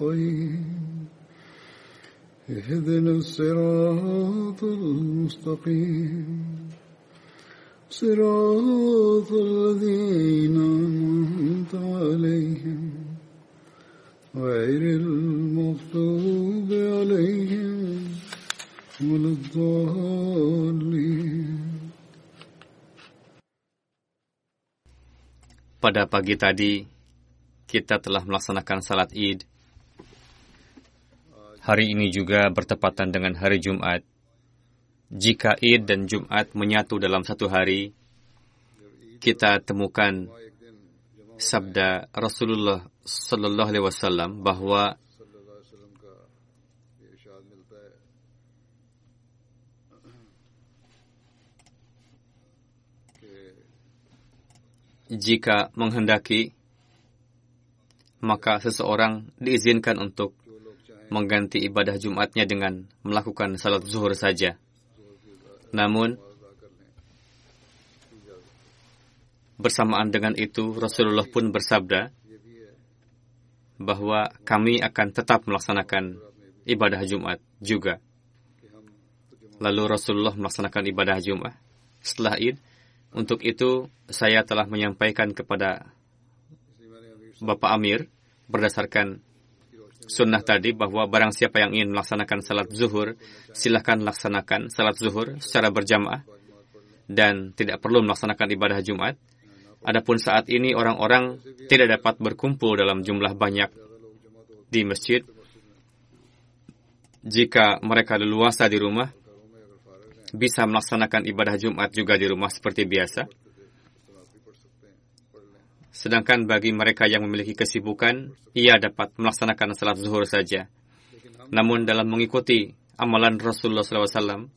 نستعين اهدنا الصراط المستقيم صراط الذين أنعمت عليهم غير المغضوب عليهم ولا الضالين Pada pagi tadi, kita telah melaksanakan salat id. Hari ini juga bertepatan dengan hari Jumat. Jika id dan Jumat menyatu dalam satu hari, kita temukan sabda Rasulullah Sallallahu Alaihi Wasallam bahwa jika menghendaki, maka seseorang diizinkan untuk mengganti ibadah Jumatnya dengan melakukan salat zuhur saja. Namun, bersamaan dengan itu Rasulullah pun bersabda bahwa kami akan tetap melaksanakan ibadah Jumat juga. Lalu Rasulullah melaksanakan ibadah Jumat setelah Id. Untuk itu saya telah menyampaikan kepada Bapak Amir berdasarkan sunnah tadi bahwa barang siapa yang ingin melaksanakan salat zuhur, silahkan laksanakan salat zuhur secara berjamaah dan tidak perlu melaksanakan ibadah Jumat. Adapun saat ini orang-orang tidak dapat berkumpul dalam jumlah banyak di masjid. Jika mereka leluasa di rumah, bisa melaksanakan ibadah Jumat juga di rumah seperti biasa. Sedangkan bagi mereka yang memiliki kesibukan, ia dapat melaksanakan salat zuhur saja. Namun dalam mengikuti amalan Rasulullah SAW,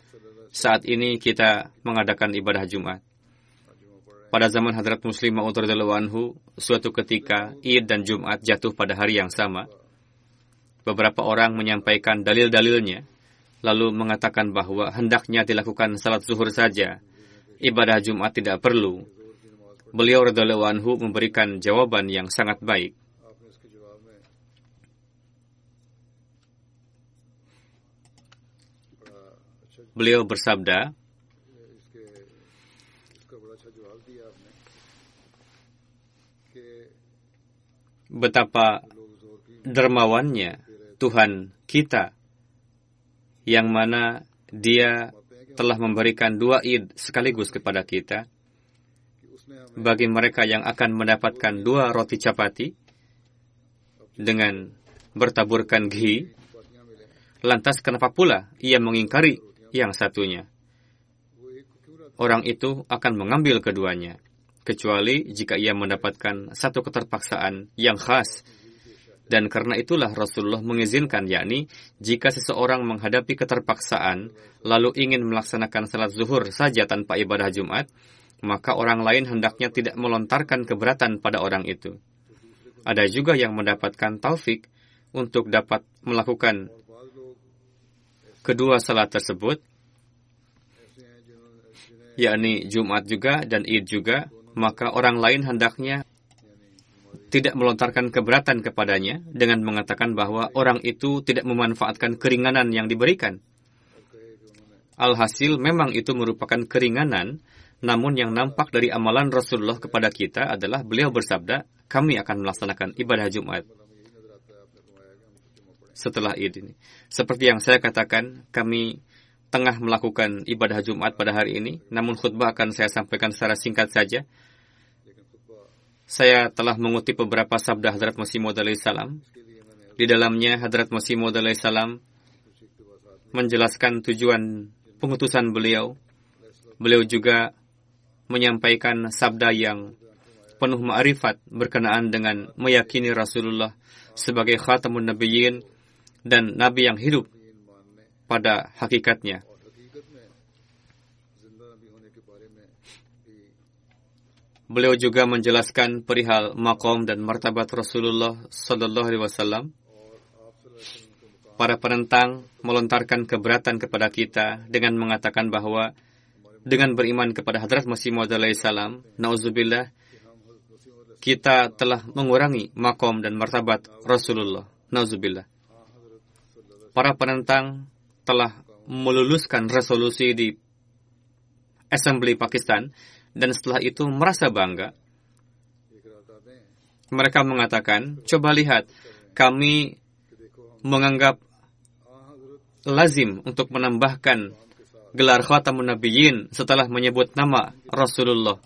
saat ini kita mengadakan ibadah Jumat. Pada zaman Hadrat Muslim Ma'ud anhu, suatu ketika Id dan Jumat jatuh pada hari yang sama. Beberapa orang menyampaikan dalil-dalilnya, lalu mengatakan bahwa hendaknya dilakukan salat zuhur saja. Ibadah Jumat tidak perlu. Beliau radhiyallahu anhu memberikan jawaban yang sangat baik. Beliau bersabda, betapa dermawannya Tuhan kita yang mana dia telah memberikan dua id sekaligus kepada kita. Bagi mereka yang akan mendapatkan dua roti capati dengan bertaburkan ghi, lantas kenapa pula ia mengingkari yang satunya? Orang itu akan mengambil keduanya, kecuali jika ia mendapatkan satu keterpaksaan yang khas dan karena itulah Rasulullah mengizinkan, yakni jika seseorang menghadapi keterpaksaan, lalu ingin melaksanakan salat zuhur saja tanpa ibadah Jumat, maka orang lain hendaknya tidak melontarkan keberatan pada orang itu. Ada juga yang mendapatkan taufik untuk dapat melakukan kedua salat tersebut, yakni Jumat juga dan Id juga, maka orang lain hendaknya tidak melontarkan keberatan kepadanya dengan mengatakan bahwa orang itu tidak memanfaatkan keringanan yang diberikan. Alhasil memang itu merupakan keringanan, namun yang nampak dari amalan Rasulullah kepada kita adalah beliau bersabda, kami akan melaksanakan ibadah Jumat. setelah ini. Seperti yang saya katakan, kami tengah melakukan ibadah Jumat pada hari ini, namun khutbah akan saya sampaikan secara singkat saja. Saya telah mengutip beberapa sabda Hadrat Masih Maud salam. Di dalamnya Hadrat Masih Maud salam menjelaskan tujuan pengutusan beliau. Beliau juga menyampaikan sabda yang penuh ma'rifat berkenaan dengan meyakini Rasulullah sebagai khatamun nabiyyin dan nabi yang hidup pada hakikatnya. Beliau juga menjelaskan perihal makom dan martabat Rasulullah Sallallahu Alaihi Wasallam. Para penentang melontarkan keberatan kepada kita dengan mengatakan bahwa dengan beriman kepada Hadrat Masih Maud salam, nauzubillah, kita telah mengurangi makom dan martabat Rasulullah. Nauzubillah para penentang telah meluluskan resolusi di Assembly Pakistan dan setelah itu merasa bangga. Mereka mengatakan, coba lihat, kami menganggap lazim untuk menambahkan gelar khatamun nabiyyin setelah menyebut nama Rasulullah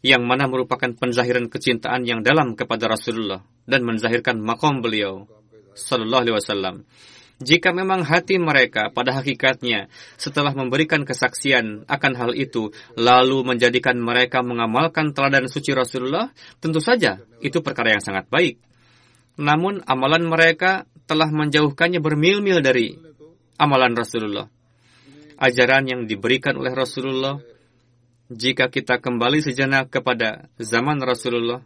yang mana merupakan penzahiran kecintaan yang dalam kepada Rasulullah dan menzahirkan makom beliau sallallahu alaihi wasallam. Jika memang hati mereka pada hakikatnya setelah memberikan kesaksian akan hal itu lalu menjadikan mereka mengamalkan teladan suci Rasulullah, tentu saja itu perkara yang sangat baik. Namun amalan mereka telah menjauhkannya bermil-mil dari amalan Rasulullah. Ajaran yang diberikan oleh Rasulullah jika kita kembali sejenak kepada zaman Rasulullah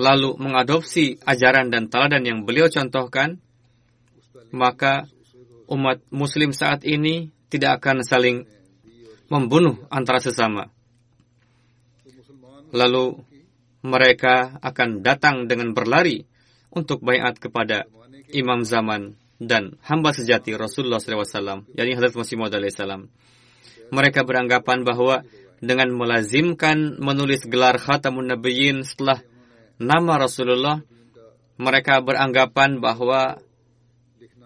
lalu mengadopsi ajaran dan teladan yang beliau contohkan, maka umat muslim saat ini tidak akan saling membunuh antara sesama. Lalu mereka akan datang dengan berlari untuk bayat kepada imam zaman dan hamba sejati Rasulullah SAW, yakni Hadrat Masih Maud salam. Mereka beranggapan bahwa dengan melazimkan menulis gelar Khatamun Nabiyyin setelah nama Rasulullah, mereka beranggapan bahwa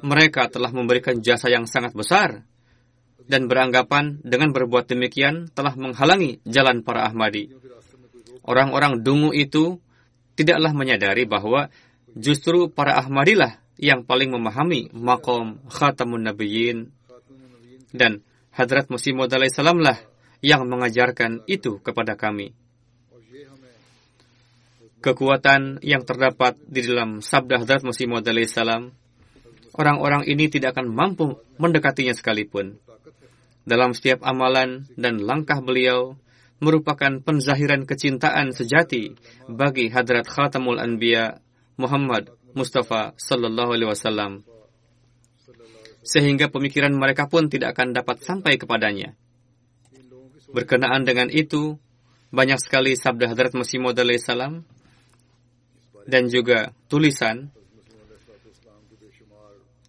mereka telah memberikan jasa yang sangat besar dan beranggapan dengan berbuat demikian telah menghalangi jalan para Ahmadi. Orang-orang dungu itu tidaklah menyadari bahwa justru para Ahmadilah yang paling memahami makom khatamun nabiyyin dan Hadrat Musim Maud lah yang mengajarkan itu kepada kami kekuatan yang terdapat di dalam sabda Hadrat Masih Maud orang-orang ini tidak akan mampu mendekatinya sekalipun. Dalam setiap amalan dan langkah beliau merupakan penzahiran kecintaan sejati bagi Hadrat Khatamul Anbiya Muhammad Mustafa Sallallahu Alaihi Wasallam. Sehingga pemikiran mereka pun tidak akan dapat sampai kepadanya. Berkenaan dengan itu, banyak sekali sabda Hadrat Masih Maud salam dan juga tulisan.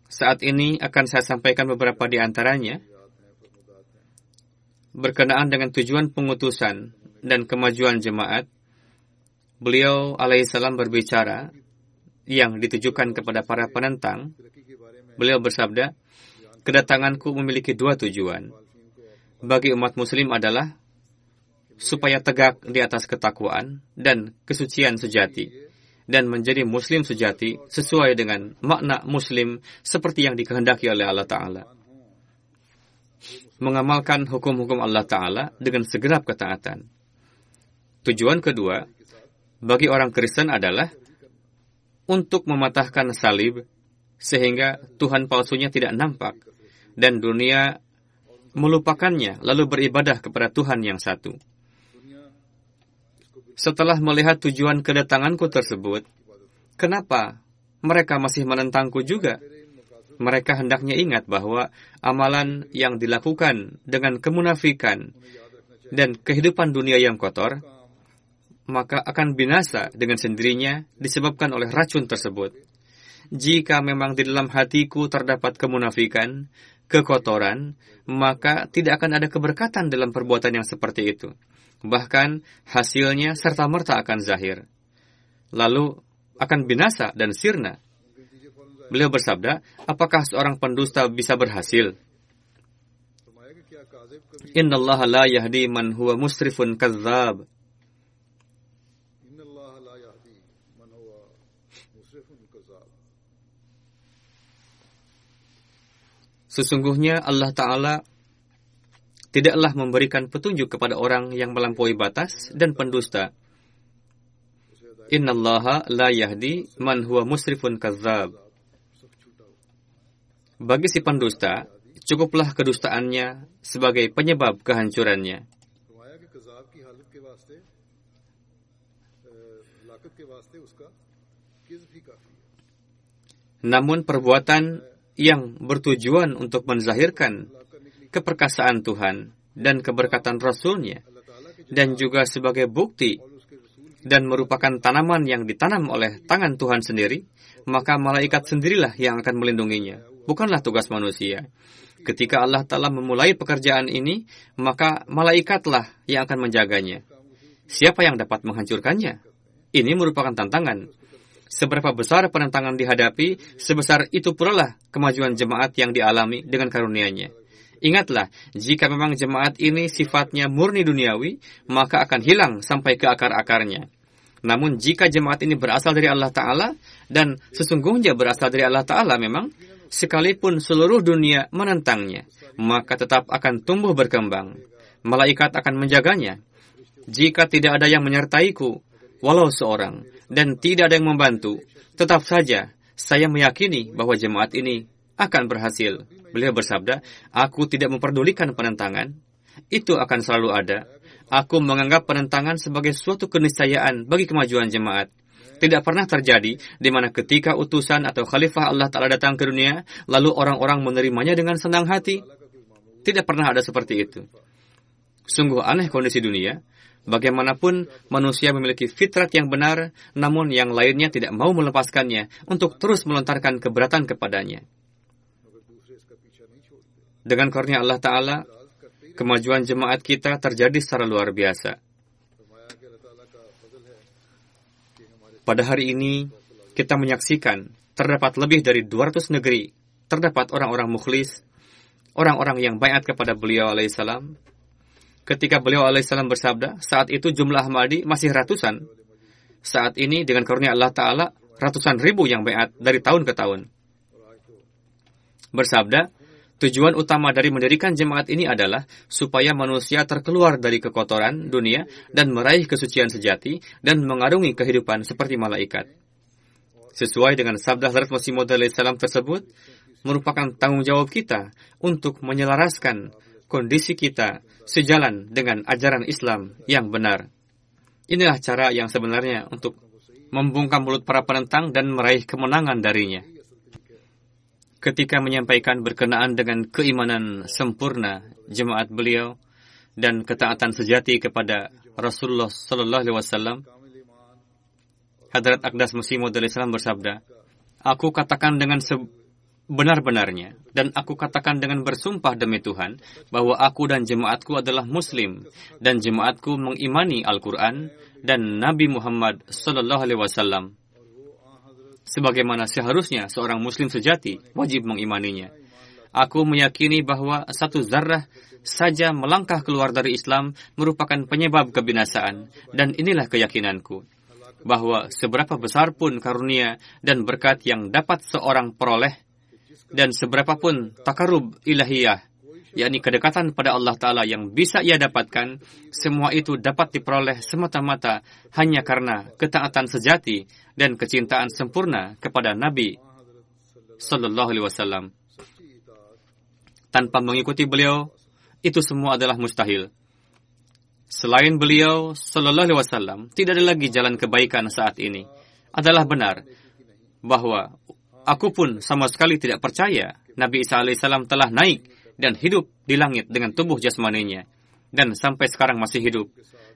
Saat ini akan saya sampaikan beberapa di antaranya berkenaan dengan tujuan pengutusan dan kemajuan jemaat. Beliau alaihissalam berbicara yang ditujukan kepada para penentang. Beliau bersabda, kedatanganku memiliki dua tujuan. Bagi umat muslim adalah supaya tegak di atas ketakwaan dan kesucian sejati dan menjadi muslim sejati sesuai dengan makna muslim seperti yang dikehendaki oleh Allah Ta'ala. Mengamalkan hukum-hukum Allah Ta'ala dengan segenap ketaatan. Tujuan kedua, bagi orang Kristen adalah untuk mematahkan salib sehingga Tuhan palsunya tidak nampak dan dunia melupakannya lalu beribadah kepada Tuhan yang satu. Setelah melihat tujuan kedatanganku tersebut, kenapa mereka masih menentangku juga? Mereka hendaknya ingat bahwa amalan yang dilakukan dengan kemunafikan dan kehidupan dunia yang kotor, maka akan binasa dengan sendirinya disebabkan oleh racun tersebut. Jika memang di dalam hatiku terdapat kemunafikan, kekotoran, maka tidak akan ada keberkatan dalam perbuatan yang seperti itu. Bahkan hasilnya serta-merta akan zahir. Lalu akan binasa dan sirna. Beliau bersabda, apakah seorang pendusta bisa berhasil? Innallaha la yahdi man huwa musrifun kazzab. Sesungguhnya Allah Ta'ala tidaklah memberikan petunjuk kepada orang yang melampaui batas dan pendusta. Inna Allaha la yahdi man huwa musrifun kazzab. Bagi si pendusta, cukuplah kedustaannya sebagai penyebab kehancurannya. Namun perbuatan yang bertujuan untuk menzahirkan keperkasaan Tuhan dan keberkatan Rasulnya, dan juga sebagai bukti dan merupakan tanaman yang ditanam oleh tangan Tuhan sendiri, maka malaikat sendirilah yang akan melindunginya, bukanlah tugas manusia. Ketika Allah telah memulai pekerjaan ini, maka malaikatlah yang akan menjaganya. Siapa yang dapat menghancurkannya? Ini merupakan tantangan Seberapa besar penentangan dihadapi, sebesar itu pula lah kemajuan jemaat yang dialami dengan karunia-Nya. Ingatlah, jika memang jemaat ini sifatnya murni duniawi, maka akan hilang sampai ke akar-akarnya. Namun jika jemaat ini berasal dari Allah Ta'ala, dan sesungguhnya berasal dari Allah Ta'ala memang, sekalipun seluruh dunia menentangnya, maka tetap akan tumbuh berkembang. Malaikat akan menjaganya. Jika tidak ada yang menyertaiku, walau seorang, dan tidak ada yang membantu, tetap saja saya meyakini bahwa jemaat ini akan berhasil. Beliau bersabda, aku tidak memperdulikan penentangan. Itu akan selalu ada. Aku menganggap penentangan sebagai suatu keniscayaan bagi kemajuan jemaat. Tidak pernah terjadi di mana ketika utusan atau khalifah Allah Ta'ala datang ke dunia, lalu orang-orang menerimanya dengan senang hati. Tidak pernah ada seperti itu. Sungguh aneh kondisi dunia. Bagaimanapun manusia memiliki fitrat yang benar, namun yang lainnya tidak mau melepaskannya untuk terus melontarkan keberatan kepadanya. Dengan karunia Allah Ta'ala, kemajuan jemaat kita terjadi secara luar biasa. Pada hari ini, kita menyaksikan terdapat lebih dari 200 negeri, terdapat orang-orang mukhlis, orang-orang yang bayat kepada beliau alaihissalam. Ketika beliau alaihissalam bersabda, saat itu jumlah Ahmadi masih ratusan. Saat ini dengan karunia Allah Ta'ala, ratusan ribu yang bayat dari tahun ke tahun. Bersabda, tujuan utama dari mendirikan jemaat ini adalah supaya manusia terkeluar dari kekotoran dunia dan meraih kesucian sejati dan mengarungi kehidupan seperti malaikat. Sesuai dengan sabda Hazrat Masih Maud tersebut, merupakan tanggung jawab kita untuk menyelaraskan kondisi kita sejalan dengan ajaran Islam yang benar. Inilah cara yang sebenarnya untuk membungkam mulut para penentang dan meraih kemenangan darinya. Ketika menyampaikan berkenaan dengan keimanan sempurna jemaat beliau dan ketaatan sejati kepada Rasulullah Sallallahu Alaihi Wasallam, Hadrat Akdas Masih Maud bersabda, Aku katakan dengan sebenar-benarnya, dan aku katakan dengan bersumpah demi Tuhan, bahwa aku dan jemaatku adalah Muslim, dan jemaatku mengimani Al-Quran dan Nabi Muhammad Sallallahu Alaihi Wasallam. Sebagaimana seharusnya seorang Muslim sejati wajib mengimaninya. Aku meyakini bahwa satu zarah saja melangkah keluar dari Islam merupakan penyebab kebinasaan, dan inilah keyakinanku bahwa seberapa besar pun karunia dan berkat yang dapat seorang peroleh dan seberapa pun takarub ilahiyah, yakni kedekatan pada Allah Ta'ala yang bisa ia dapatkan, semua itu dapat diperoleh semata-mata hanya karena ketaatan sejati dan kecintaan sempurna kepada Nabi Sallallahu Alaihi Wasallam. Tanpa mengikuti beliau, itu semua adalah mustahil. Selain beliau, Sallallahu Alaihi Wasallam, tidak ada lagi jalan kebaikan saat ini. Adalah benar bahwa aku pun sama sekali tidak percaya Nabi Isa alaihissalam telah naik dan hidup di langit dengan tubuh jasmaninya dan sampai sekarang masih hidup.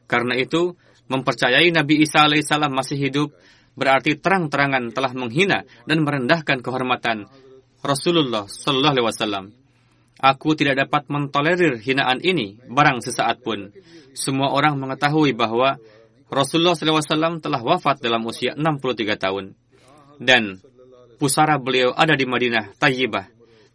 Karena itu, mempercayai Nabi Isa alaihissalam masih hidup berarti terang-terangan telah menghina dan merendahkan kehormatan Rasulullah Sallallahu Alaihi Wasallam. Aku tidak dapat mentolerir hinaan ini barang sesaat pun. Semua orang mengetahui bahwa Rasulullah SAW telah wafat dalam usia 63 tahun. Dan pusara beliau ada di Madinah, Tayyibah.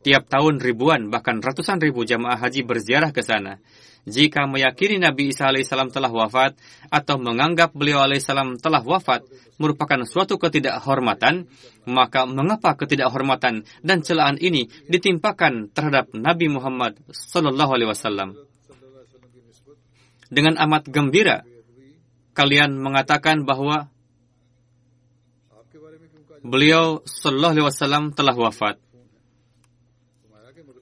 Tiap tahun ribuan, bahkan ratusan ribu jamaah haji berziarah ke sana jika meyakini Nabi Isa alaihissalam telah wafat atau menganggap beliau alaihissalam telah wafat merupakan suatu ketidakhormatan, maka mengapa ketidakhormatan dan celaan ini ditimpakan terhadap Nabi Muhammad sallallahu alaihi wasallam? Dengan amat gembira kalian mengatakan bahwa beliau sallallahu alaihi wasallam telah wafat.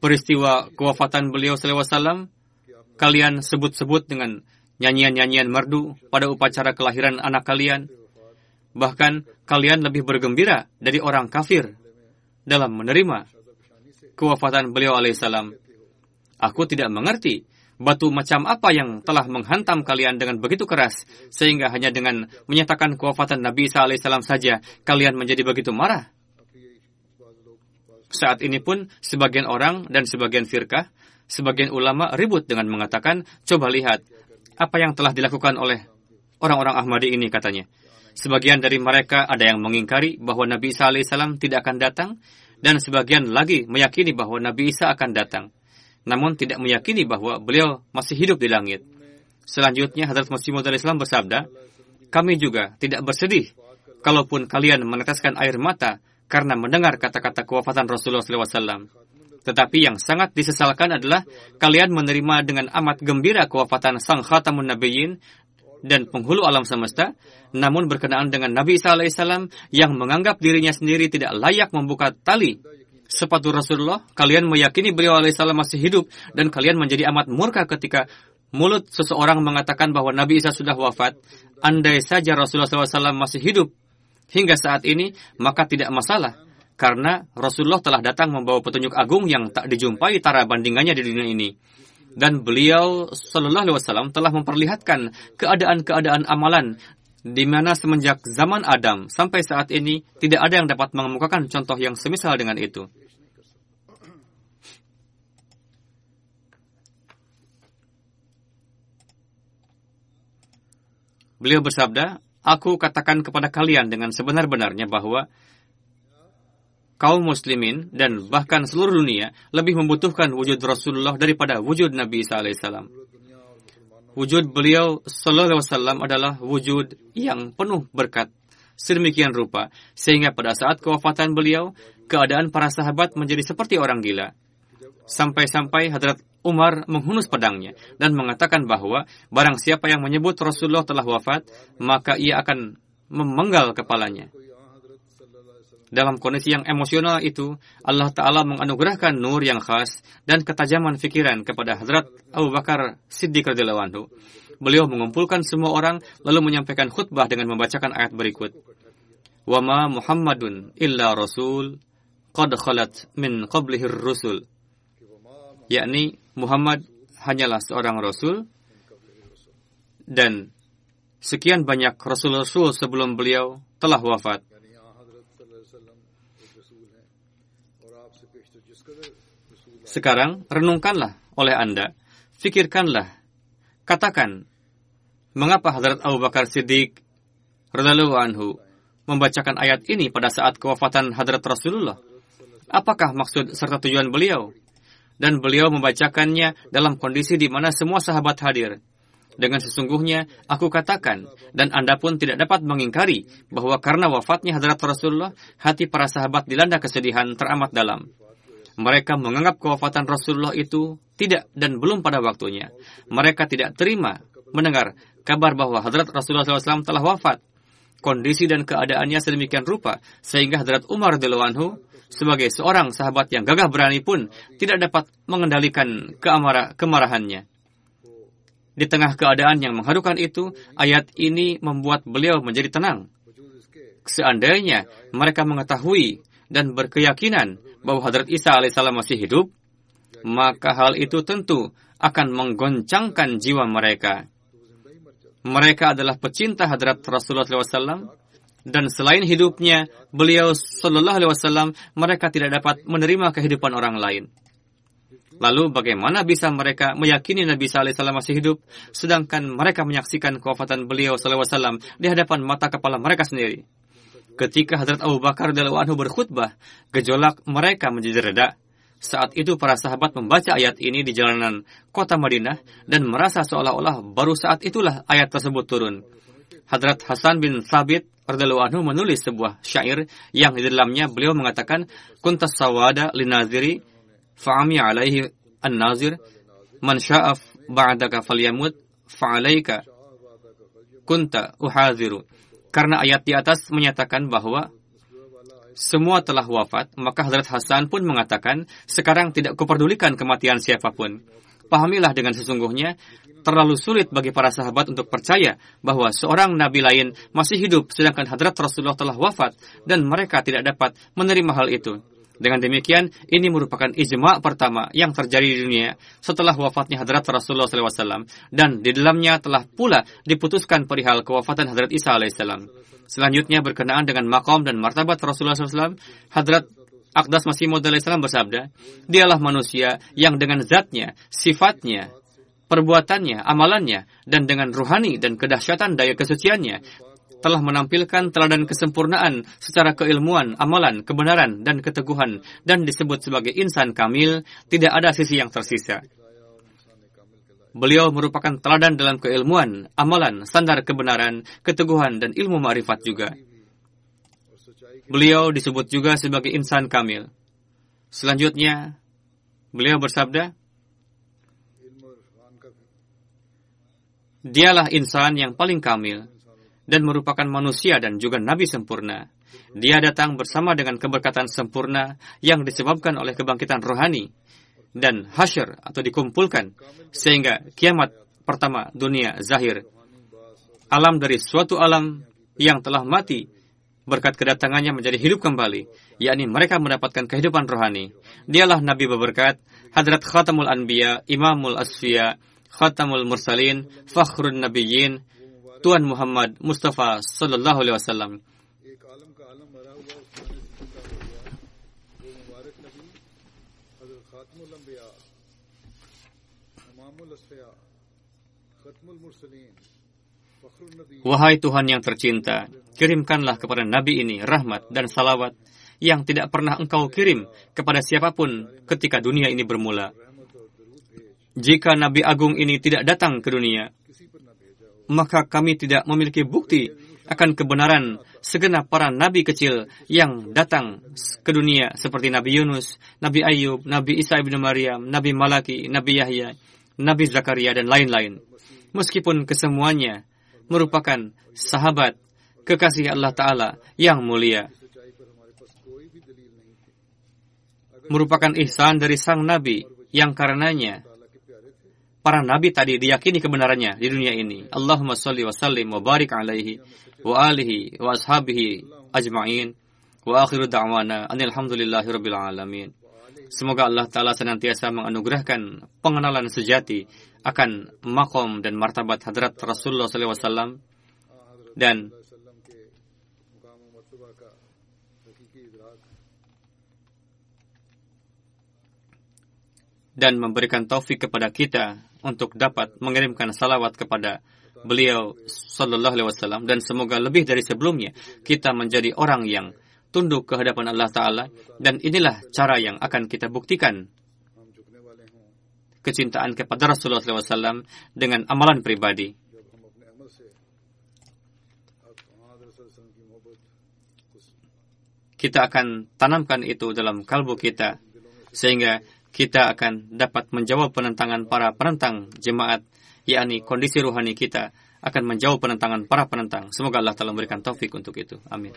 Peristiwa kewafatan beliau sallallahu alaihi wasallam kalian sebut-sebut dengan nyanyian-nyanyian merdu pada upacara kelahiran anak kalian. Bahkan kalian lebih bergembira dari orang kafir dalam menerima kewafatan beliau alaihissalam. Aku tidak mengerti batu macam apa yang telah menghantam kalian dengan begitu keras sehingga hanya dengan menyatakan kewafatan Nabi Isa alaihissalam saja kalian menjadi begitu marah. Saat ini pun sebagian orang dan sebagian firkah sebagian ulama ribut dengan mengatakan, coba lihat apa yang telah dilakukan oleh orang-orang Ahmadi ini katanya. Sebagian dari mereka ada yang mengingkari bahwa Nabi Isa alaihissalam tidak akan datang, dan sebagian lagi meyakini bahwa Nabi Isa akan datang. Namun tidak meyakini bahwa beliau masih hidup di langit. Selanjutnya Hadrat Masih Maud Islam bersabda, kami juga tidak bersedih kalaupun kalian meneteskan air mata karena mendengar kata-kata kewafatan Rasulullah SAW. Tetapi yang sangat disesalkan adalah kalian menerima dengan amat gembira kewafatan Sang Khatamun Nabiyyin dan penghulu alam semesta, namun berkenaan dengan Nabi Isa alaihissalam yang menganggap dirinya sendiri tidak layak membuka tali sepatu Rasulullah, kalian meyakini beliau alaihissalam masih hidup dan kalian menjadi amat murka ketika mulut seseorang mengatakan bahwa Nabi Isa sudah wafat. Andai saja Rasulullah SAW masih hidup hingga saat ini, maka tidak masalah karena Rasulullah telah datang membawa petunjuk agung yang tak dijumpai tara bandingannya di dunia ini. Dan beliau Shallallahu Alaihi Wasallam telah memperlihatkan keadaan-keadaan amalan di mana semenjak zaman Adam sampai saat ini tidak ada yang dapat mengemukakan contoh yang semisal dengan itu. Beliau bersabda, Aku katakan kepada kalian dengan sebenar-benarnya bahwa kaum muslimin dan bahkan seluruh dunia lebih membutuhkan wujud Rasulullah daripada wujud Nabi Isa alaihissalam. Wujud beliau sallallahu alaihi wasallam adalah wujud yang penuh berkat sedemikian rupa sehingga pada saat kewafatan beliau keadaan para sahabat menjadi seperti orang gila. Sampai-sampai Hadrat Umar menghunus pedangnya dan mengatakan bahwa barang siapa yang menyebut Rasulullah telah wafat, maka ia akan memenggal kepalanya. Dalam kondisi yang emosional itu, Allah Ta'ala menganugerahkan nur yang khas dan ketajaman fikiran kepada Hadrat Abu Bakar Siddiq radhiyallahu. Beliau mengumpulkan semua orang lalu menyampaikan khutbah dengan membacakan ayat berikut. Wama Muhammadun illa Rasul qad khalat min qablihir rusul. Yakni Muhammad hanyalah seorang Rasul dan sekian banyak Rasul-Rasul sebelum beliau telah wafat. Sekarang renungkanlah oleh Anda, fikirkanlah, katakan, mengapa Hadrat Abu Bakar Siddiq radhiyallahu anhu membacakan ayat ini pada saat kewafatan Hadrat Rasulullah? Apakah maksud serta tujuan beliau? Dan beliau membacakannya dalam kondisi di mana semua sahabat hadir. Dengan sesungguhnya, aku katakan, dan Anda pun tidak dapat mengingkari bahwa karena wafatnya Hadrat Rasulullah, hati para sahabat dilanda kesedihan teramat dalam. Mereka menganggap kewafatan Rasulullah itu tidak dan belum pada waktunya. Mereka tidak terima mendengar kabar bahwa Hadrat Rasulullah SAW telah wafat. Kondisi dan keadaannya sedemikian rupa sehingga Hadrat Umar radhiyallahu sebagai seorang sahabat yang gagah berani pun tidak dapat mengendalikan keamarah, kemarahannya. Di tengah keadaan yang mengharukan itu, ayat ini membuat beliau menjadi tenang. Seandainya mereka mengetahui dan berkeyakinan bahwa Hadrat Isa alaihissalam masih hidup, maka hal itu tentu akan menggoncangkan jiwa mereka. Mereka adalah pecinta Hadrat Rasulullah SAW, dan selain hidupnya, beliau Sallallahu Alaihi Wasallam, mereka tidak dapat menerima kehidupan orang lain. Lalu bagaimana bisa mereka meyakini Nabi SAW masih hidup, sedangkan mereka menyaksikan kewafatan beliau SAW di hadapan mata kepala mereka sendiri? Ketika Hadrat Abu Bakar anhu berkhutbah, gejolak mereka menjadi reda. Saat itu para sahabat membaca ayat ini di jalanan kota Madinah dan merasa seolah-olah baru saat itulah ayat tersebut turun. Hadrat Hasan bin Thabit radhiyallahu anhu menulis sebuah syair yang di dalamnya beliau mengatakan kuntas sawada linaziri fa'ami alaihi an-nazir man sya'af ba'daka falyamut fa'alaika kunta uhaziru. Karena ayat di atas menyatakan bahwa semua telah wafat, maka Hadrat Hasan pun mengatakan, sekarang tidak kuperdulikan kematian siapa pun. Pahamilah dengan sesungguhnya, terlalu sulit bagi para sahabat untuk percaya bahwa seorang nabi lain masih hidup sedangkan Hadrat Rasulullah telah wafat dan mereka tidak dapat menerima hal itu. Dengan demikian, ini merupakan ijma' pertama yang terjadi di dunia setelah wafatnya Hadrat Rasulullah SAW dan di dalamnya telah pula diputuskan perihal kewafatan Hadrat Isa alaihissalam. Selanjutnya berkenaan dengan makom dan martabat Rasulullah SAW, Hadrat Akdas Masih Maud alaihissalam bersabda, Dialah manusia yang dengan zatnya, sifatnya, perbuatannya, amalannya, dan dengan ruhani dan kedahsyatan daya kesuciannya, telah menampilkan teladan kesempurnaan secara keilmuan, amalan, kebenaran, dan keteguhan, dan disebut sebagai insan kamil, tidak ada sisi yang tersisa. Beliau merupakan teladan dalam keilmuan, amalan, standar kebenaran, keteguhan, dan ilmu ma'rifat juga. Beliau disebut juga sebagai insan kamil. Selanjutnya, beliau bersabda, Dialah insan yang paling kamil, dan merupakan manusia dan juga nabi sempurna. Dia datang bersama dengan keberkatan sempurna yang disebabkan oleh kebangkitan rohani dan hasyr atau dikumpulkan sehingga kiamat pertama dunia zahir alam dari suatu alam yang telah mati berkat kedatangannya menjadi hidup kembali yakni mereka mendapatkan kehidupan rohani dialah nabi berberkat hadrat khatamul anbiya imamul asfiya khatamul mursalin fakhrun nabiyyin Tuhan Muhammad Mustafa Sallallahu Alaihi Wasallam. Wahai Tuhan yang tercinta, kirimkanlah kepada Nabi ini rahmat dan salawat yang tidak pernah engkau kirim kepada siapa pun ketika dunia ini bermula. Jika Nabi Agung ini tidak datang ke dunia, maka kami tidak memiliki bukti akan kebenaran segenap para nabi kecil yang datang ke dunia seperti Nabi Yunus, Nabi Ayub, Nabi Isa ibn Maryam, Nabi Malaki, Nabi Yahya, Nabi Zakaria dan lain-lain. Meskipun kesemuanya merupakan sahabat kekasih Allah Ta'ala yang mulia. Merupakan ihsan dari sang Nabi yang karenanya para nabi tadi diyakini kebenarannya di dunia ini. Allahumma salli wa sallim wa barik alaihi wa alihi wa ashabihi ajma'in. Wa akhiru da'wana anilhamdulillahi rabbil alamin. Semoga Allah Ta'ala senantiasa menganugerahkan pengenalan sejati akan makom dan martabat hadrat Rasulullah SAW dan dan memberikan taufik kepada kita untuk dapat mengirimkan salawat kepada beliau sallallahu alaihi wasallam dan semoga lebih dari sebelumnya kita menjadi orang yang tunduk ke hadapan Allah taala dan inilah cara yang akan kita buktikan kecintaan kepada Rasulullah SAW dengan amalan pribadi. Kita akan tanamkan itu dalam kalbu kita sehingga kita akan dapat menjawab penentangan para penentang jemaat, yakni kondisi rohani kita akan menjawab penentangan para penentang. Semoga Allah telah memberikan taufik untuk itu. Amin.